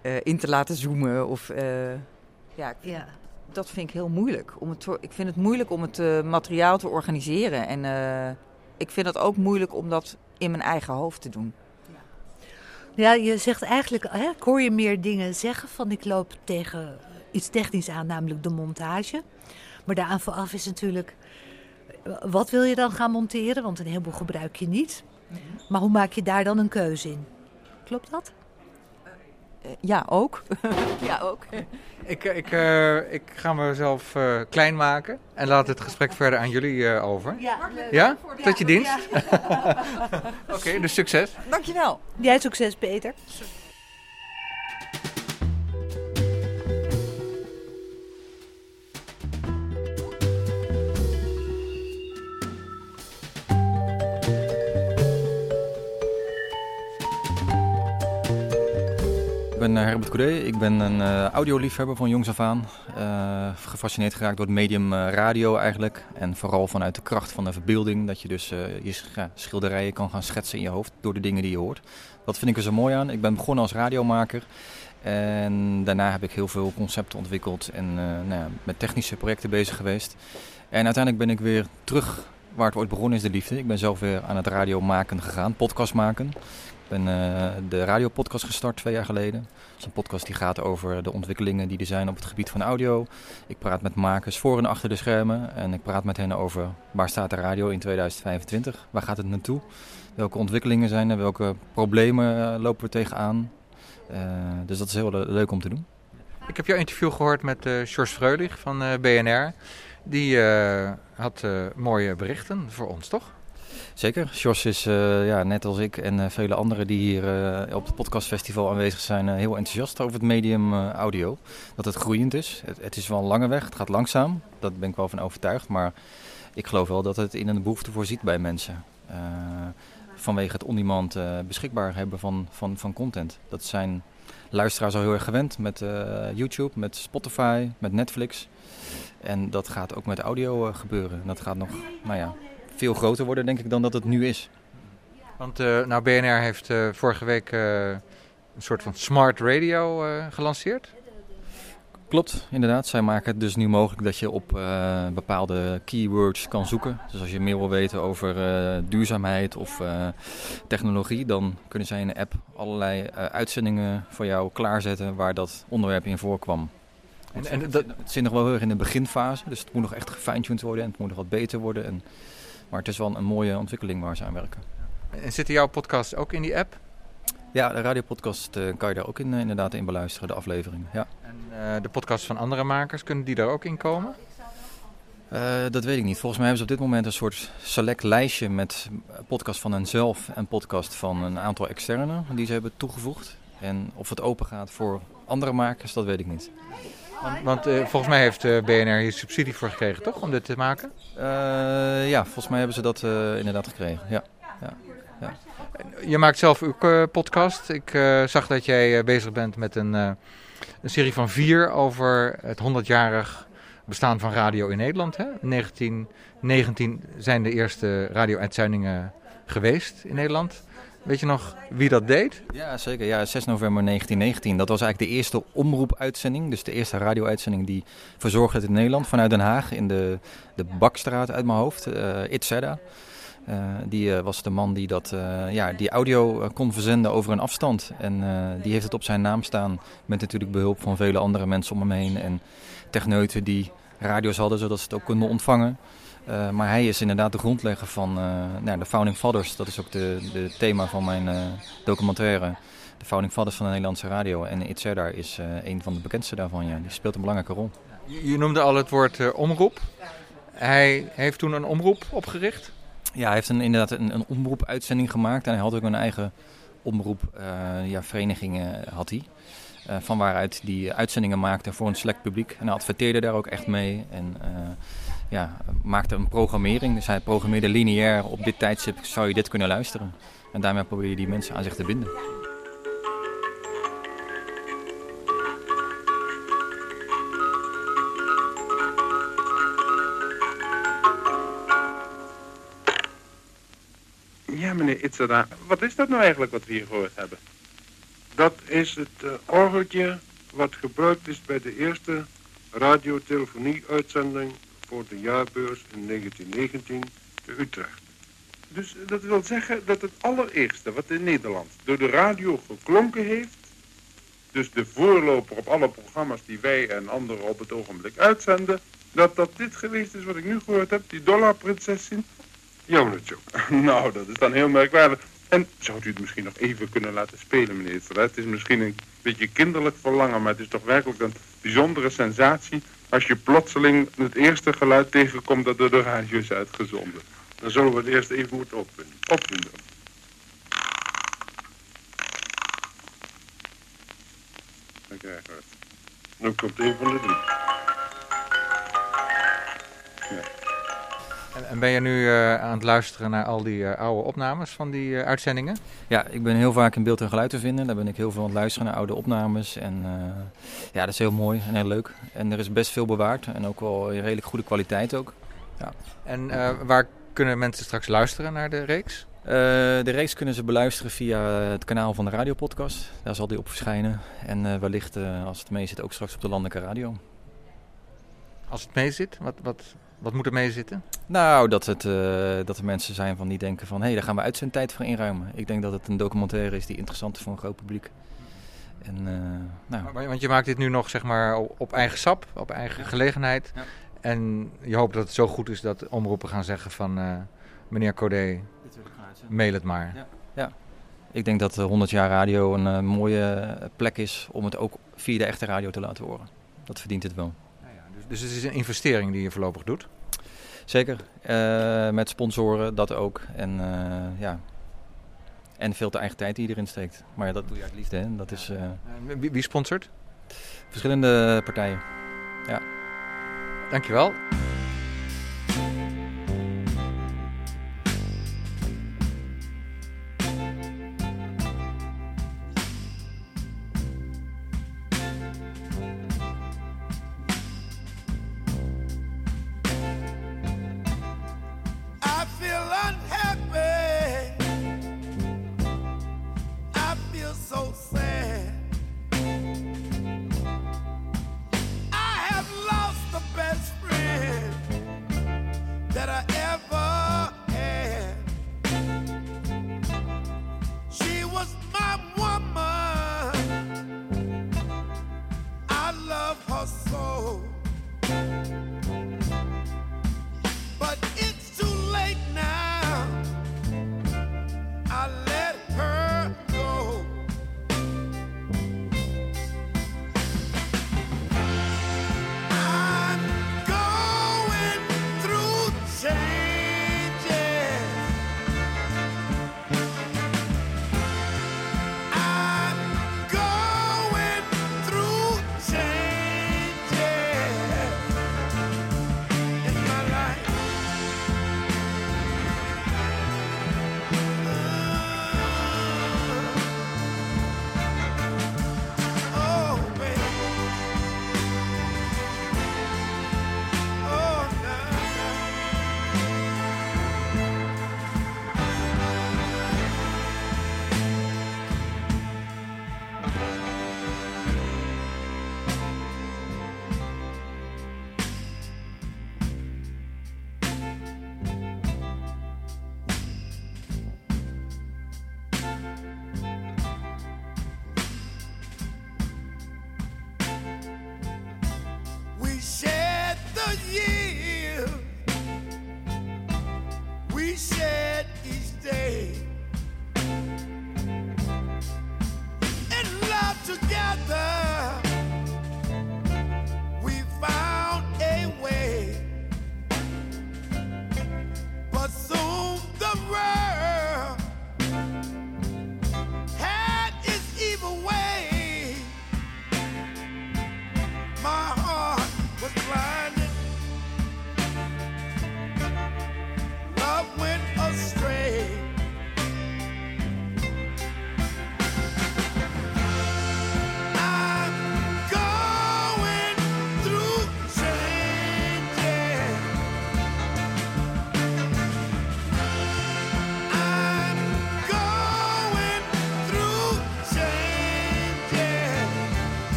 eh, in te laten zoomen. Of, ja, Ja. Dat vind ik heel moeilijk. Om het, ik vind het moeilijk om het materiaal te organiseren. En ik vind het ook moeilijk om dat in mijn eigen hoofd te doen. Ja, je zegt eigenlijk, hè, ik hoor je meer dingen zeggen van ik loop tegen iets technisch aan, namelijk de montage. Maar daaraan vooraf is natuurlijk, wat wil je dan gaan monteren? Want een heleboel gebruik je niet. Maar hoe maak je daar dan een keuze in? Klopt dat? Eh, ja, ook. ja, ook. Ik, ik, eh, ik ga mezelf eh, klein maken en laat het gesprek verder aan jullie eh, over. Ja, Ja? Tot je dienst? Oké, dus succes. Dankjewel. Jij succes, Peter. Ben eh, Herbert Coudé. Ik ben een eh, audioliefhebber van jongs af aan. Eh, gefascineerd geraakt door het medium radio eigenlijk. En vooral vanuit de kracht van de verbeelding. Dat je dus je schilderijen kan gaan schetsen in je hoofd door de dingen die je hoort. Dat vind ik er zo mooi aan. Ik ben begonnen als radiomaker. En daarna heb ik heel veel concepten ontwikkeld en nou ja, met technische projecten bezig geweest. En uiteindelijk ben ik weer terug waar het ooit begonnen is, de liefde. Ik ben zelf weer aan het radio maken gegaan, podcast maken. Ben eh, de radiopodcast gestart twee jaar geleden. Dat is een podcast die gaat over de ontwikkelingen die er zijn op het gebied van audio. Ik praat met makers voor en achter de schermen. En ik praat met hen over waar staat de radio in 2025? Waar gaat het naartoe? Welke ontwikkelingen zijn er? Welke problemen eh, lopen we tegenaan? Eh, dus dat is heel le- leuk om te doen. Ik heb jouw interview gehoord met eh George Freulich van BNR. Die had mooie berichten voor ons, toch? Zeker. Jos is eh, ja, net als ik en eh, vele anderen die hier eh, op het podcastfestival aanwezig zijn, heel enthousiast over het medium audio. Dat het groeiend is. Het, het is wel een lange weg, het gaat langzaam. Dat ben ik wel van overtuigd. Maar ik geloof wel dat het in een behoefte voorziet bij mensen. Vanwege het on-demand beschikbaar hebben van, van, van content. Dat zijn luisteraars al heel erg gewend met YouTube, met Spotify, met Netflix. En dat gaat ook met audio gebeuren. En dat gaat nog, nou ja, veel groter worden denk ik dan dat het nu is. Want eh, nou, BNR heeft eh, vorige week eh, een soort van smart radio gelanceerd. Klopt, inderdaad. Zij maken het dus nu mogelijk dat je op bepaalde keywords kan zoeken. Dus als je meer wil weten over duurzaamheid of technologie, dan kunnen zij in de app allerlei uitzendingen voor jou klaarzetten waar dat onderwerp in voorkwam. En- En, en dat, het zit nog wel heel erg in de beginfase, dus het moet nog echt gefine-tuned worden en het moet nog wat beter worden. En, maar het is wel een mooie ontwikkeling waar ze aan werken. En zitten jouw podcasts ook in die app? Ja, de radiopodcast eh, kan je daar ook in, eh, inderdaad in beluisteren, de aflevering. Ja. En eh, de podcasts van andere makers, kunnen die daar ook in komen? Dat weet ik niet. Volgens mij hebben ze op dit moment een soort select lijstje met podcast van henzelf en podcast van een aantal externen die ze hebben toegevoegd. En of het open gaat voor andere makers, dat weet ik niet. Want, want eh, volgens mij heeft eh, BNR hier subsidie voor gekregen, toch? Om dit te maken? Eh, ja, volgens mij hebben ze dat inderdaad gekregen. Ja. Ja. Ja. Je maakt zelf ook podcast. Ik zag dat jij bezig bent met een, een serie van vier over het 100-jarig bestaan van radio in Nederland. Hè? In 1919 zijn de eerste radio-uitzendingen geweest in Nederland. Weet je nog wie dat deed? Ja, zeker. Ja, 6 november 1919. Dat was eigenlijk de eerste omroepuitzending. Dus de eerste radio-uitzending die verzorgd werd in Nederland. Vanuit Den Haag in de, de Bakstraat uit mijn hoofd. Eh, die eh, was de man die, dat, ja, die audio kon verzenden over een afstand. En die heeft het op zijn naam staan. Met natuurlijk behulp van vele andere mensen om hem heen. En techneuten die radio's hadden, zodat ze het ook konden ontvangen. Uh, maar hij is inderdaad de grondlegger van uh, nou, de Founding Fathers. Dat is ook het de, de thema van mijn uh, documentaire. De Founding Fathers van de Nederlandse radio. En Itzerdar is een van de bekendste daarvan. Ja. Die speelt een belangrijke rol. Je, je noemde al het woord omroep. Hij heeft toen een omroep opgericht. Ja, hij heeft een, inderdaad een, een omroepuitzending gemaakt. En hij had ook een eigen omroep, ja, had hij. Uh, van waaruit die uitzendingen maakte voor een select publiek. En hij adverteerde daar ook echt mee. En uh, ja, maakte een programmering. Dus hij programmeerde lineair op dit tijdstip zou je dit kunnen luisteren. En daarmee probeer je die mensen aan zich te binden. Ja, meneer Itzera, wat is dat nou eigenlijk wat we hier gehoord hebben? Dat is het eh, orgeltje wat gebruikt is bij de eerste radiotelefonie-uitzending voor de jaarbeurs in 1919 te Utrecht. Dus dat wil zeggen dat het allereerste wat in Nederland door de radio geklonken heeft, dus de voorloper op alle programma's die wij en anderen op het ogenblik uitzenden, dat dat dit geweest is wat ik nu gehoord heb, die dollarprinsesin. Jonetje. nou, dat is dan heel merkwaardig. En zou u het misschien nog even kunnen laten spelen, meneer? Het is misschien een beetje kinderlijk verlangen, maar het is toch werkelijk een bijzondere sensatie als je plotseling het eerste geluid tegenkomt dat door de radio is uitgezonden. Dan zullen we het eerst even moeten opwinden. Opwinden. Dan. Nu komt een van de drie. En, en ben je nu eh, aan het luisteren naar al die eh, oude opnames van die eh, uitzendingen? Ja, ik ben heel vaak in beeld en geluid te vinden. Daar ben ik heel veel aan het luisteren naar oude opnames. En ja, dat is heel mooi en heel leuk. En er is best veel bewaard en ook wel in redelijk goede kwaliteit ook. Ja. En waar kunnen mensen straks luisteren naar de reeks? De reeks kunnen ze beluisteren via het kanaal van de radiopodcast. Daar zal die op verschijnen. En wellicht, als het mee zit, ook straks op de landelijke radio. Als het mee zit, wat, wat, wat moet er mee zitten? Nou, dat, het, eh, dat er mensen zijn van die denken van... hé, hey, daar gaan we uitzendtijd voor inruimen. Ik denk dat het een documentaire is die interessant is voor een groot publiek. En, eh, nou, Want je maakt dit nu nog zeg maar op eigen sap, op eigen gelegenheid. En je hoopt dat het zo goed is dat omroepen gaan zeggen van... eh, meneer Codé, mail het maar. Ja. ja. Ik denk dat eh, 100 jaar radio een mooie plek is om het ook via de echte radio te laten horen. Dat verdient het wel. Dus het is een investering die je voorlopig doet? Zeker. Eh, met sponsoren, dat ook. En, eh, ja. en veel te eigen tijd die je erin steekt. Maar ja, dat doe je uit liefde. Hè? Dat is, eh, Wie, wie sponsort? Verschillende partijen. Ja. Dankjewel.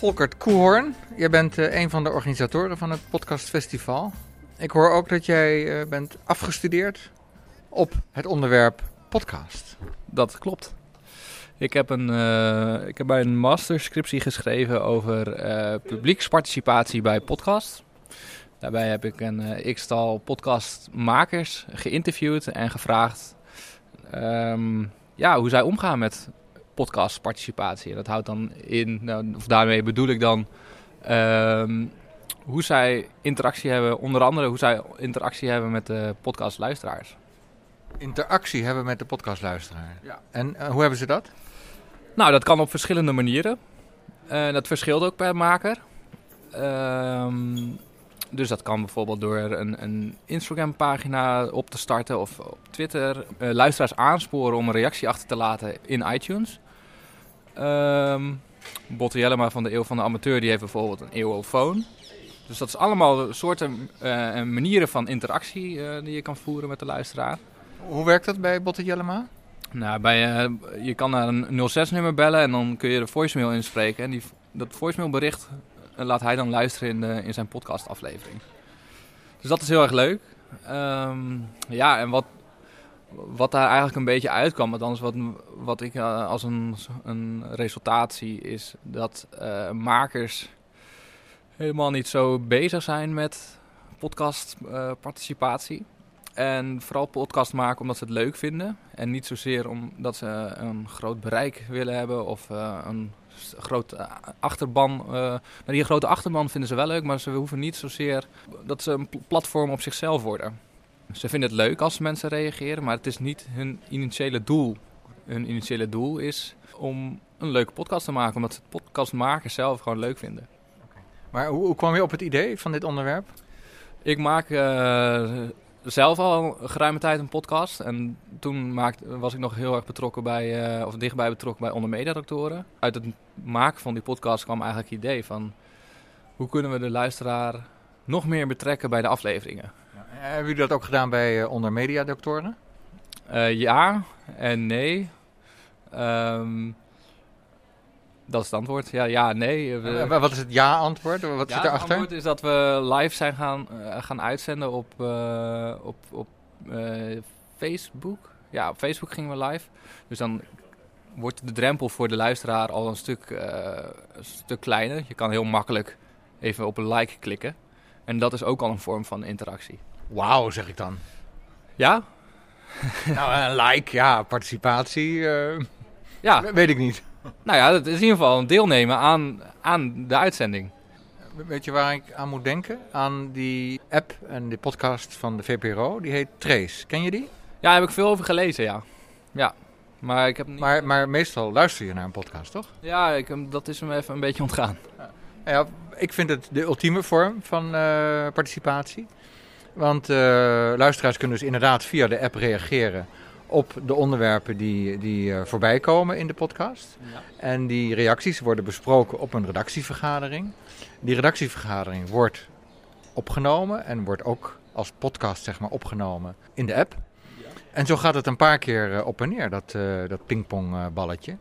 Volkert Koehoorn, jij bent eh, een van de organisatoren van het podcastfestival. Ik hoor ook dat jij eh, bent afgestudeerd op het onderwerp podcast. Dat klopt. Ik heb, een, eh, ik heb bij een masterscriptie geschreven over publieksparticipatie bij podcast. Daarbij heb ik een eh, x-tal podcastmakers geïnterviewd en gevraagd ehm, ja, hoe zij omgaan met podcastparticipatie. En dat houdt dan in, nou, of daarmee bedoel ik dan ehm, hoe zij interactie hebben, onder andere hoe zij interactie hebben met de podcastluisteraars. Interactie hebben met de podcastluisteraar. Ja. En eh, hoe hebben ze dat? Nou, dat kan op verschillende manieren. Eh, dat verschilt ook per maker. Ehm, dus dat kan bijvoorbeeld door een, een Instagram-pagina op te starten of op Twitter. eh, luisteraars aansporen om een reactie achter te laten in iTunes. Ehm Botte Jellema van de Eeuw van de Amateur die heeft bijvoorbeeld een eeuwofoon. Dus dat is allemaal soorten eh, en manieren van interactie eh, die je kan voeren met de luisteraar. Hoe werkt dat bij Botte Jellema? Nou, bij, eh, je kan naar een 06-nummer bellen en dan kun je de voicemail inspreken. En die, dat voicemailbericht laat hij dan luisteren in, de, in zijn podcastaflevering. Dus dat is heel erg leuk. Ehm, ja, en wat, wat daar eigenlijk een beetje uitkwam, althans wat, wat ik eh, als een, een resultaat zie, is dat eh, makers helemaal niet zo bezig zijn met podcastparticipatie. En vooral podcast maken omdat ze het leuk vinden. En niet zozeer omdat ze een groot bereik willen hebben of eh, een eh, achterban. eh, nou, die grote achterban vinden ze wel leuk, maar ze hoeven niet zozeer dat ze een pl- platform op zichzelf worden. Ze vinden het leuk als mensen reageren, maar het is niet hun initiële doel. Hun initiële doel is om een leuke podcast te maken, omdat ze het podcastmakers zelf gewoon leuk vinden. Maar hoe, hoe kwam je op het idee van dit onderwerp? Ik maak eh, zelf al een geruime tijd een podcast. En toen maakte, was ik nog heel erg betrokken bij, eh, of dichtbij betrokken bij ondermediadoctoren. Uit het maken van die podcast kwam eigenlijk het idee van... hoe kunnen we de luisteraar nog meer betrekken bij de afleveringen? Hebben jullie dat ook gedaan bij uh, onder mediadoctoren? Eh, ja en nee. Ehm, dat is het antwoord. Ja, ja, nee. We- Eh, wat is het ja-antwoord? Wat ja, zit het erachter? antwoord is dat we live zijn gaan, eh, gaan uitzenden op, eh, op, op eh, Facebook. Ja, op Facebook gingen we live. Dus dan wordt de drempel voor de luisteraar al een stuk, eh, een stuk kleiner. Je kan heel makkelijk even op een like klikken. En dat is ook al een vorm van interactie. Wauw, zeg ik dan. Ja? nou, een like, ja, participatie. eh, Ja. Weet ik niet. Nou ja, dat is in ieder geval een deelnemen aan, aan de uitzending. Weet je waar ik aan moet denken? Aan die app en de podcast van de VPRO. Die heet Trace. Ken je die? Ja, daar heb ik veel over gelezen, ja. Ja, maar ik heb niet... Maar, maar meestal luister je naar een podcast, toch? Ja, ik, dat is me even een beetje ontgaan. Ja, ik vind het de ultieme vorm van eh, participatie. Want eh, luisteraars kunnen dus inderdaad via de app reageren op de onderwerpen die, die eh, voorbij komen in de podcast. Ja. En die reacties worden besproken op een redactievergadering. Die redactievergadering wordt opgenomen en wordt ook als podcast zeg maar, opgenomen in de app. En zo gaat het een paar keer eh, op en neer, dat, dat pingpongballetje.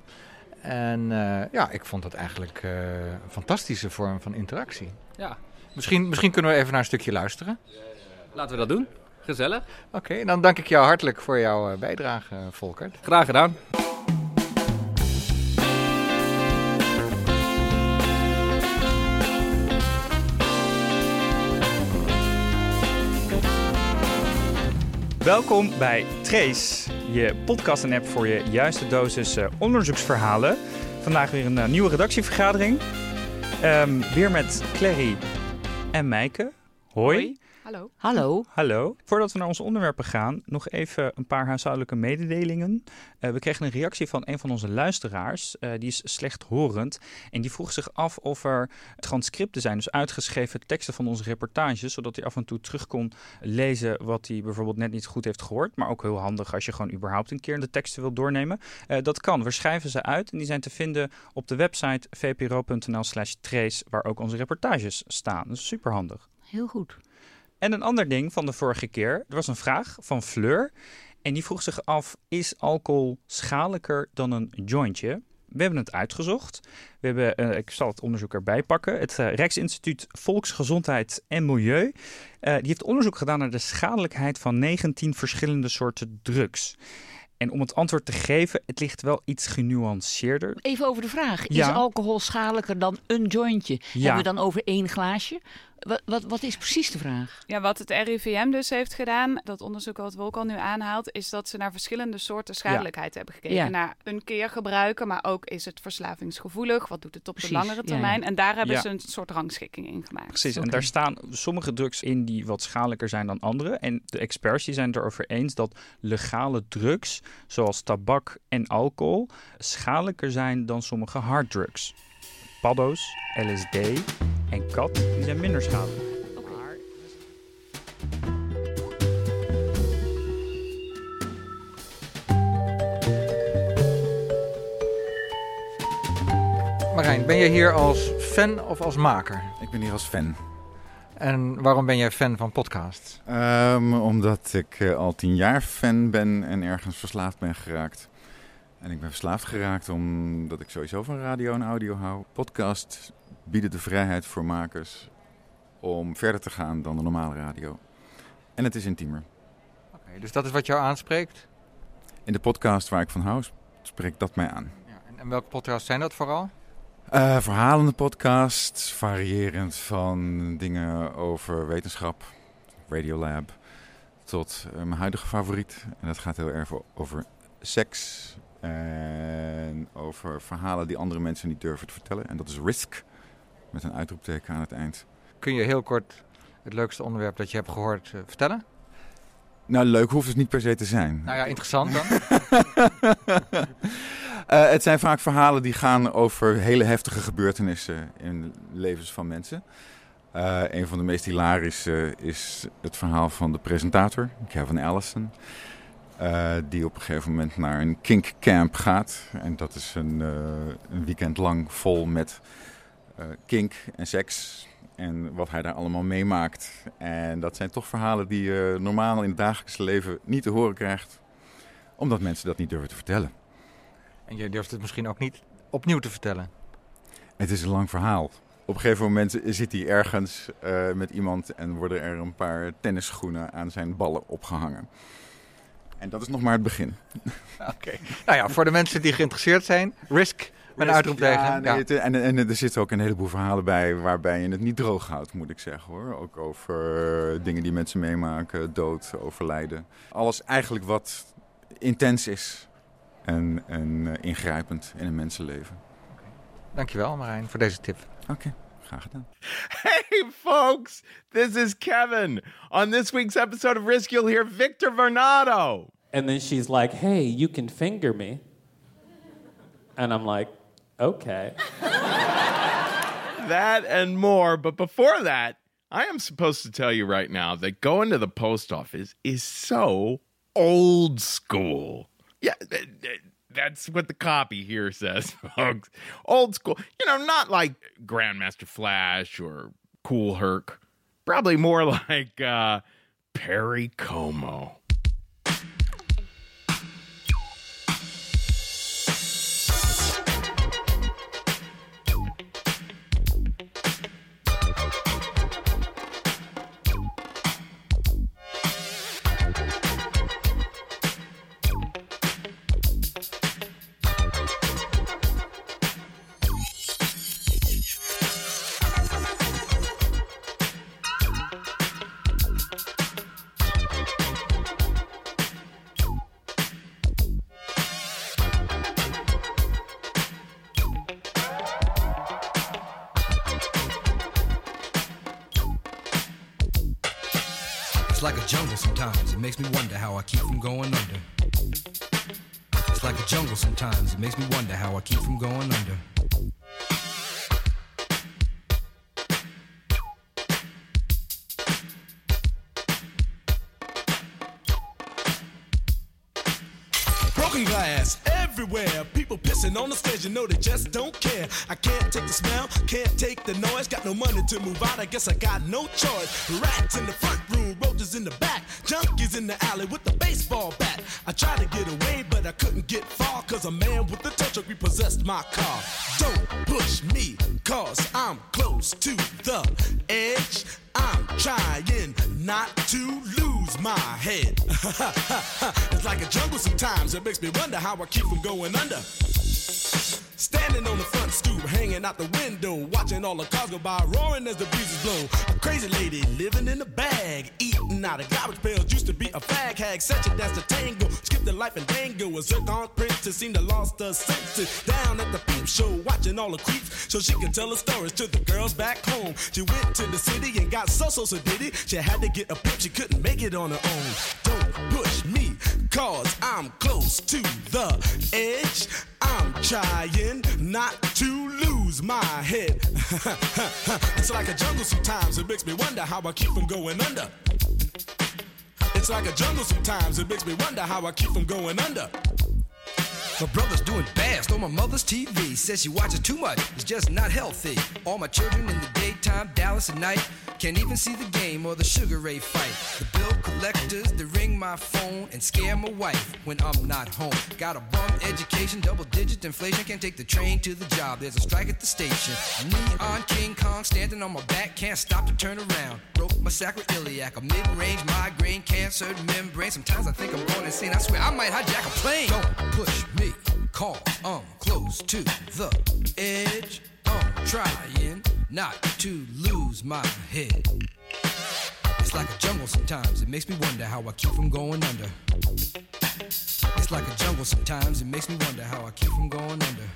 En ja, ik vond dat eigenlijk een fantastische vorm van interactie. Ja. Misschien, misschien kunnen we even naar een stukje luisteren. Laten we dat doen. Gezellig. Oké, dan dank ik jou hartelijk voor jouw eh, bijdrage, Volkert. Graag gedaan. Welkom bij Trace, je podcast en app voor je juiste dosis eh, onderzoeksverhalen. Vandaag weer een eh, nieuwe redactievergadering. Ehm, weer met Clary en Mijke. Hoi. Hallo. Hallo. Hallo. Voordat we naar onze onderwerpen gaan, nog even een paar huishoudelijke mededelingen. Eh, we kregen een reactie van een van onze luisteraars. Eh, die is slechthorend. En die vroeg zich af of er transcripten zijn, dus uitgeschreven teksten van onze reportages, zodat hij af en toe terug kon lezen wat hij bijvoorbeeld net niet goed heeft gehoord. Maar ook heel handig als je gewoon überhaupt een keer de teksten wilt doornemen. Eh, dat kan. We schrijven ze uit en die zijn te vinden op de website vpro.nl slash trace, waar ook onze reportages staan. Is super handig. Heel goed. En een ander ding van de vorige keer. Er was een vraag van Fleur. En die vroeg zich af, is alcohol schadelijker dan een jointje? We hebben het uitgezocht. We hebben, eh, ik zal het onderzoek erbij pakken. Het eh, Rijksinstituut Volksgezondheid en Milieu. eh, die heeft onderzoek gedaan naar de schadelijkheid van 19 verschillende soorten drugs. En om het antwoord te geven, het ligt wel iets genuanceerder. Even over de vraag. Is alcohol schadelijker dan een jointje? Ja. Hebben we dan over één glaasje? Wat, wat, wat is precies de vraag? Ja, wat het RIVM dus heeft gedaan, dat onderzoek wat Wolk al nu aanhaalt, is dat ze naar verschillende soorten schadelijkheid hebben gekeken. Ja. Naar een keer gebruiken, maar ook is het verslavingsgevoelig, wat doet het op Precies, de langere ja, ja. termijn. En daar hebben Ja. ze een soort rangschikking in gemaakt. Precies, en daar staan sommige drugs in die wat schadelijker zijn dan andere. En de experts die zijn het erover eens dat legale drugs, zoals tabak en alcohol, schadelijker zijn dan sommige harddrugs. Paddo's, LSD en kat, die zijn minder schadelijk. Marijn, ben je hier als fan of als maker? Ik ben hier als fan. En waarom ben jij fan van podcasts? Ehm, omdat ik eh, al tien jaar fan ben en ergens verslaafd ben geraakt. En ik ben verslaafd geraakt omdat ik sowieso van radio en audio hou. Podcasts bieden de vrijheid voor makers om verder te gaan dan de normale radio. En het is intiemer. Oké, dus dat is wat jou aanspreekt? In de podcast waar ik van hou, spreekt dat mij aan. En, en welke podcasts zijn dat vooral? Eh, verhalende podcasts, variërend van dingen over wetenschap, Radiolab, tot eh, mijn huidige favoriet. En dat gaat heel erg over seks en over verhalen die andere mensen niet durven te vertellen. En dat is Risk, met een uitroepteken aan het eind. Kun je heel kort het leukste onderwerp dat je hebt gehoord eh, vertellen? Nou, leuk hoeft het niet per se te zijn. Nou ja, interessant dan. Eh, het zijn vaak verhalen die gaan over hele heftige gebeurtenissen in de levens van mensen. Eh, een van de meest hilarische is het verhaal van de presentator, Kevin Allison. die op een gegeven moment naar een kink camp gaat. En dat is een, een weekend lang vol met kink en seks. En wat hij daar allemaal meemaakt. En dat zijn toch verhalen die je normaal in het dagelijkse leven niet te horen krijgt. Omdat mensen dat niet durven te vertellen. En je durft het misschien ook niet opnieuw te vertellen. Het is een lang verhaal. Op een gegeven moment zit hij ergens eh, met iemand en worden er een paar tennisschoenen aan zijn ballen opgehangen. En dat is nog maar het begin. Oké. Nou ja, voor de mensen die geïnteresseerd zijn, Risk een uitroepteken. Ja, nee, Ja. het- en, en er zitten ook een heleboel verhalen bij waarbij je het niet droog houdt, moet ik zeggen hoor. Ook over dingen die mensen meemaken, dood, overlijden. Alles eigenlijk wat intens is en, en eh, ingrijpend in een mensenleven. Dankjewel Marijn voor deze tip. Oké, graag gedaan. Hey, folks, this is Kevin. On this week's episode of Risk, you'll hear Victor Vernado. And then she's like, hey, you can finger me. And I'm like, okay. That and more. But before that, I am supposed to tell you right now that going to the post office is so old school. Yeah, th- th- that's what the copy here says, folks. Old school. You know, not like Grandmaster Flash or Cool Herc. Probably more like uh, Perry Como. It's like a jungle sometimes. It makes me wonder how I keep from going under. It's like a jungle sometimes. It makes me wonder how I keep from going under. Broken glass everywhere. People pissing on the stage, you know they just don't care. I can't take the smell, can't take the noise. Got no money to move out, I guess I got no choice. Rats in the front room, roaches in the back, junkies in the alley with the baseball bat. I tried to get away, but I couldn't get far, cause a man with a tow truck repossessed my car. Don't push me, cause I'm close to the edge. I'm trying not to lose my head. it's like a jungle sometimes, it makes me wonder how I keep from going under. Standing on the front stoop, hanging out the window, watching all the cars go by, roaring as the breezes blow. A crazy lady living in a bag, eating out of garbage pails. Used to be a fag hag, such a dance to tango. Skipped the life and dango. A zircon princess seemed to lost her senses. Down at the peep show, watching all the creeps, so she could tell her stories to the girls back home. She went to the city and got so so so did it. She had to get a pimp, she couldn't make it on her own. Don't push me, cause I'm close to the edge. I'm trying not to lose my head. it's like a jungle sometimes, it makes me wonder how I keep from going under. It's like a jungle sometimes, it makes me wonder how I keep from going under. My brother's doing bad, stole my mother's TV. Says she watches too much, it's just not healthy. All my children in the daytime, Dallas at night. Can't even see the game or the Sugar Ray fight. The bill collectors, they ring my phone and scare my wife when I'm not home. Got a bum education, double digit inflation. Can't take the train to the job, there's a strike at the station. Neon King Kong standing on my back, can't stop to turn around. Broke my sacroiliac, a mid range migraine, cancer membrane. Sometimes I think I'm going insane. I swear I might hijack a plane. Don't push me, call, I'm close to the edge. I'm trying not to lose my head. It's like a jungle sometimes, it makes me wonder how I keep from going under. It's like a jungle sometimes, it makes me wonder how I keep from going under.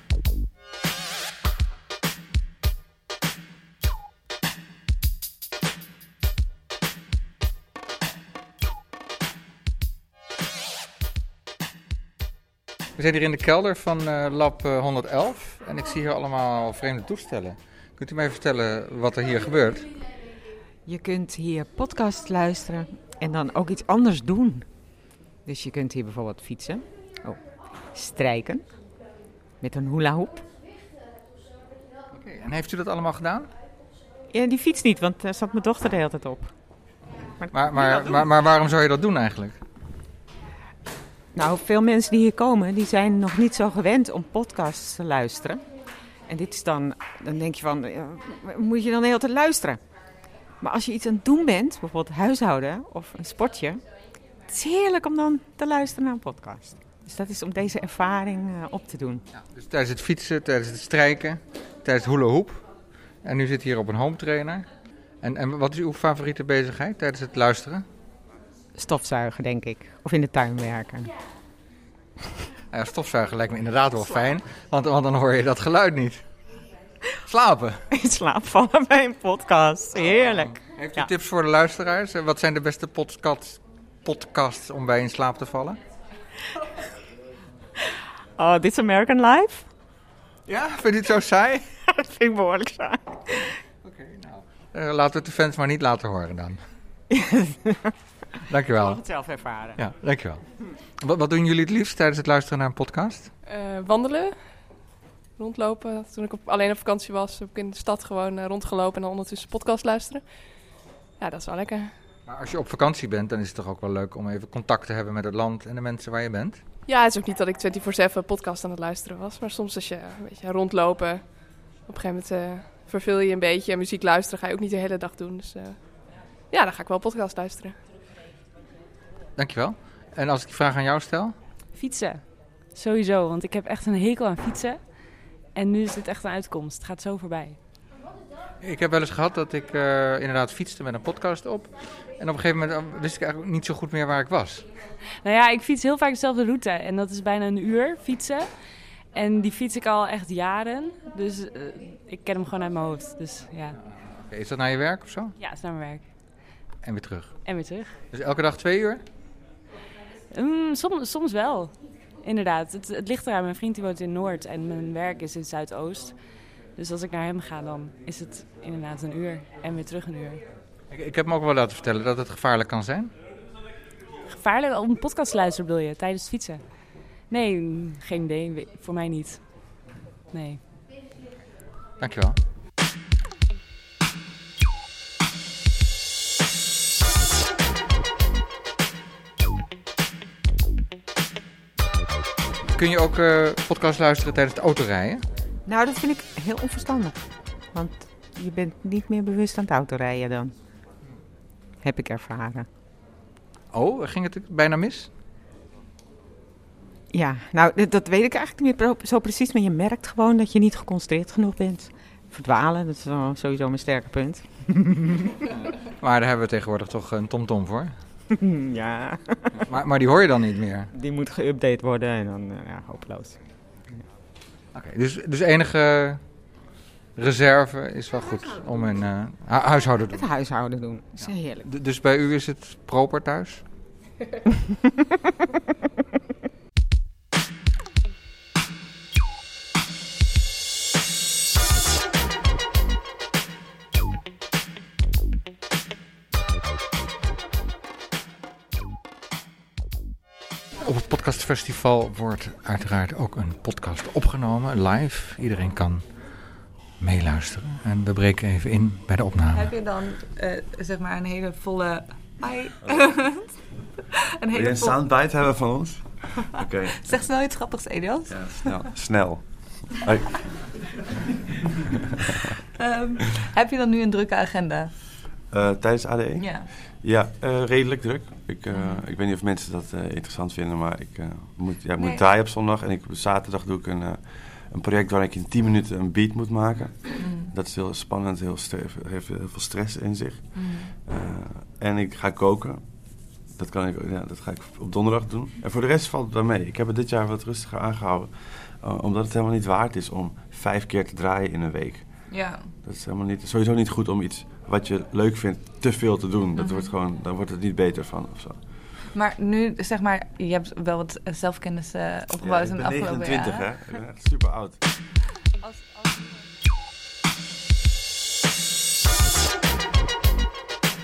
We zijn hier in de kelder van eh, Lab eh, 111 en ik zie hier allemaal vreemde toestellen. Kunt u mij vertellen wat er hier gebeurt? Je kunt hier podcast luisteren en dan ook iets anders doen. Dus je kunt hier bijvoorbeeld fietsen, oh, strijken met een hula hoop. En heeft u dat allemaal gedaan? Ja, die fiets niet, want daar zat mijn dochter de hele tijd op. Maar, maar, maar, maar waarom zou je dat doen eigenlijk? Nou, veel mensen die hier komen, die zijn nog niet zo gewend om podcasts te luisteren. En dit is dan, dan denk je van, ja, moet je dan de hele tijd luisteren? Maar als je iets aan het doen bent, bijvoorbeeld huishouden of een sportje, het is heerlijk om dan te luisteren naar een podcast. Dus dat is om deze ervaring eh, op te doen. Dus tijdens het fietsen, tijdens het strijken, tijdens het hula hoop. En nu zit je hier op een home trainer. En, en wat is uw favoriete bezigheid tijdens het luisteren? Stofzuigen, denk ik. Of in de tuin werken. Ja, stofzuigen lijkt me inderdaad wel fijn, want, want dan hoor je dat geluid niet. Slapen. In slaap vallen bij een podcast. Heerlijk. Heeft u tips voor de luisteraars? Wat zijn de beste podcast, podcasts om bij in slaap te vallen? Oh, dit is American Life? Ja, vind je het zo saai? dat vind ik behoorlijk saai. Eh, laten we het de fans maar niet laten horen dan. Dankjewel. Mag het zelf ervaren. Ja, dankjewel. Wat, wat doen jullie het liefst tijdens het luisteren naar een podcast? Eh, wandelen, rondlopen. Toen ik op, alleen op vakantie was, heb ik in de stad gewoon eh, rondgelopen en dan ondertussen podcast luisteren. Ja, dat is wel lekker. Maar als je op vakantie bent, dan is het toch ook wel leuk om even contact te hebben met het land en de mensen waar je bent? Ja, het is ook niet dat ik 24-7 podcast aan het luisteren was. Maar soms als je een beetje rondlopen, op een gegeven moment eh, verveel je een beetje. En muziek luisteren ga je ook niet de hele dag doen. Dus eh, ja, dan ga ik wel podcast luisteren. Dankjewel. En als ik die vraag aan jou stel? Fietsen. Sowieso, want ik heb echt een hekel aan fietsen. En nu is dit echt een uitkomst. Het gaat zo voorbij. Ik heb wel eens gehad dat ik eh, inderdaad fietste met een podcast op. En op een gegeven moment eh, wist ik eigenlijk niet zo goed meer waar ik was. Nou ja, ik fiets heel vaak dezelfde route. En dat is bijna een uur fietsen. En die fiets ik al echt jaren. Dus eh, ik ken hem gewoon uit mijn hoofd. Dus ja, is dat naar je werk of zo? ja het is naar mijn werk. En weer terug. En weer terug. Dus elke dag twee uur? Mm, soms, soms wel. Inderdaad. Het, het ligt eraan. Mijn vriend die woont in Noord en mijn werk is in Zuidoost. Dus als ik naar hem ga, dan is het inderdaad een uur. En weer terug een uur. Ik, ik heb me ook wel laten vertellen dat het gevaarlijk kan zijn. Gevaarlijk om een podcast te luisteren, bedoel je, tijdens het fietsen? Nee, geen idee. Voor mij niet. Nee. Dankjewel. Kun je ook eh, podcast luisteren tijdens het autorijden? Nou, dat vind ik heel onverstandig. Want je bent niet meer bewust aan het autorijden dan. Heb ik ervaren. Oh, ging het bijna mis? Ja, nou, dat- weet ik eigenlijk niet meer zo precies. Maar je merkt gewoon dat je niet geconcentreerd genoeg bent. Verdwalen, dat is sowieso mijn sterke punt. Maar daar hebben we tegenwoordig toch een TomTom voor. ja. Maar, maar die hoor je dan niet meer? Die moet geüpdate worden en dan, eh, ja, hopeloos. Oké, dus, dus enige reserve is wel goed om een hu- huishouden te Het doen. huishouden doen, is heerlijk. D- dus bij u is het proper thuis? Op het podcastfestival wordt uiteraard ook een podcast opgenomen, live. Iedereen kan meeluisteren. En we breken even in bij de opname. Heb je dan eh, zeg maar een hele volle. Hi. Een Wil je hele een soundbite hebben van ons? Oké. Zeg snel iets grappigs, Elias. Ja, snel. Snel. Ehm, heb je dan nu een drukke agenda? Eh, tijdens ADE? Ja. Ja, eh, redelijk druk. Ik, eh, ik weet niet of mensen dat eh, interessant vinden, maar ik moet, ja, ik moet draaien op zondag. En ik, op zaterdag doe ik een, een project waar ik in 10 minuten een beat moet maken. Mm. Dat is heel spannend, heel heeft heel veel stress in zich. Mm. En ik ga koken. Dat, kan ik, ja, dat ga ik op donderdag doen. En voor de rest valt het wel mee. Ik heb het dit jaar wat rustiger aangehouden. eh, omdat het helemaal niet waard is om vijf keer te draaien in een week. Ja. Dat is helemaal niet, sowieso niet goed om iets wat je leuk vindt te veel te doen. Dat Mhm. wordt gewoon, daar wordt het niet beter van of zo. Maar nu, zeg maar, je hebt wel wat eh, zelfkennis eh, opgebouwd Ja, in de afgelopen 29 jaren. hè. Ik ben echt super oud.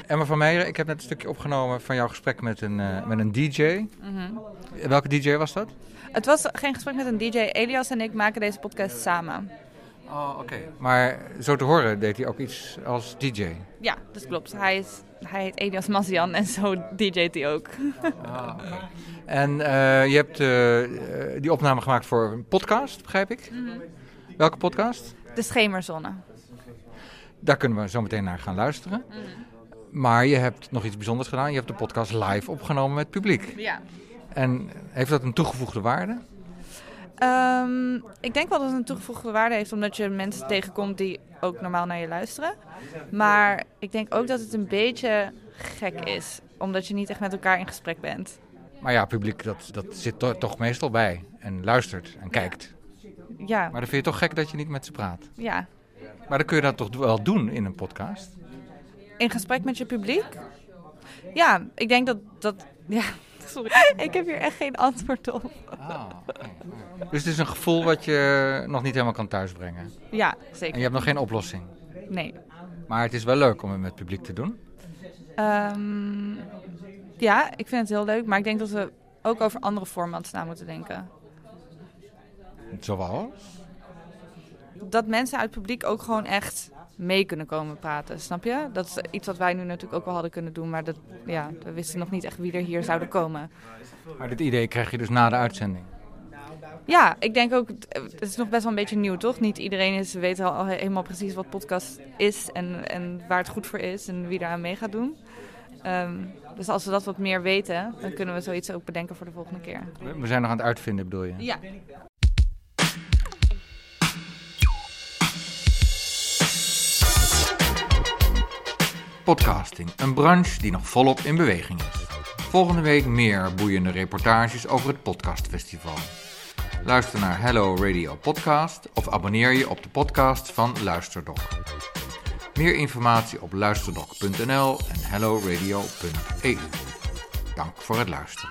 Emma van Meijeren, ik heb net een stukje opgenomen van jouw gesprek met een, eh, met een DJ. Mhm. Welke DJ was dat? Het was geen gesprek met een DJ. Elias en ik maken deze podcast samen. Oh, oké. Maar zo te horen deed hij ook iets als DJ. Ja, dat klopt. Hij, is, hij heet Elias Mazian en zo DJ't hij ook. En eh, je hebt eh, eh, die opname gemaakt voor een podcast, begrijp ik? Mhm. Welke podcast? De Schemerzone. Daar kunnen we zo meteen naar gaan luisteren. Mhm. Maar je hebt nog iets bijzonders gedaan. Je hebt de podcast live opgenomen met publiek. Ja. En heeft dat een toegevoegde waarde? Ehm, ik denk wel dat het een toegevoegde waarde heeft, omdat je mensen tegenkomt die ook normaal naar je luisteren. Maar ik denk ook dat het een beetje gek is, omdat je niet echt met elkaar in gesprek bent. Maar ja, publiek dat, dat zit to- toch meestal bij. En luistert en kijkt. Ja, Maar dan vind je toch gek dat je niet met ze praat. ja. Maar dan kun je dat toch wel doen in een podcast? In gesprek met je publiek? Ja, ik denk dat dat. Ja, sorry. Ik heb hier echt geen antwoord op. Dus het is een gevoel wat je nog niet helemaal kan thuisbrengen. Ja, zeker. En je hebt nog geen oplossing. Nee. Maar het is wel leuk om het met het publiek te doen. Ehm, ja, ik vind het heel leuk, maar ik denk dat we ook over andere formats na moeten denken. Zoals? Dat mensen uit het publiek ook gewoon echt mee kunnen komen praten, snap je? Dat is iets wat wij nu natuurlijk ook wel hadden kunnen doen, maar dat, ja, we wisten nog niet echt wie er hier zouden komen. Maar dit idee krijg je dus na de uitzending. Ja, ik denk ook, het is nog best wel een beetje nieuw, toch? Niet iedereen is, weet al helemaal precies wat podcast is en, en waar het goed voor is en wie eraan mee gaat doen. Ehm, dus als we dat wat meer weten, dan kunnen we zoiets ook bedenken voor de volgende keer. We zijn nog aan het uitvinden, bedoel je? Ja. Podcasting, een branche die nog volop in beweging is. Volgende week meer boeiende reportages over het podcastfestival. Luister naar Hello Radio Podcast of abonneer je op de podcast van Luisterdoc. Meer informatie op luisterdoc.nl en helloradio.eu. Dank voor het luisteren.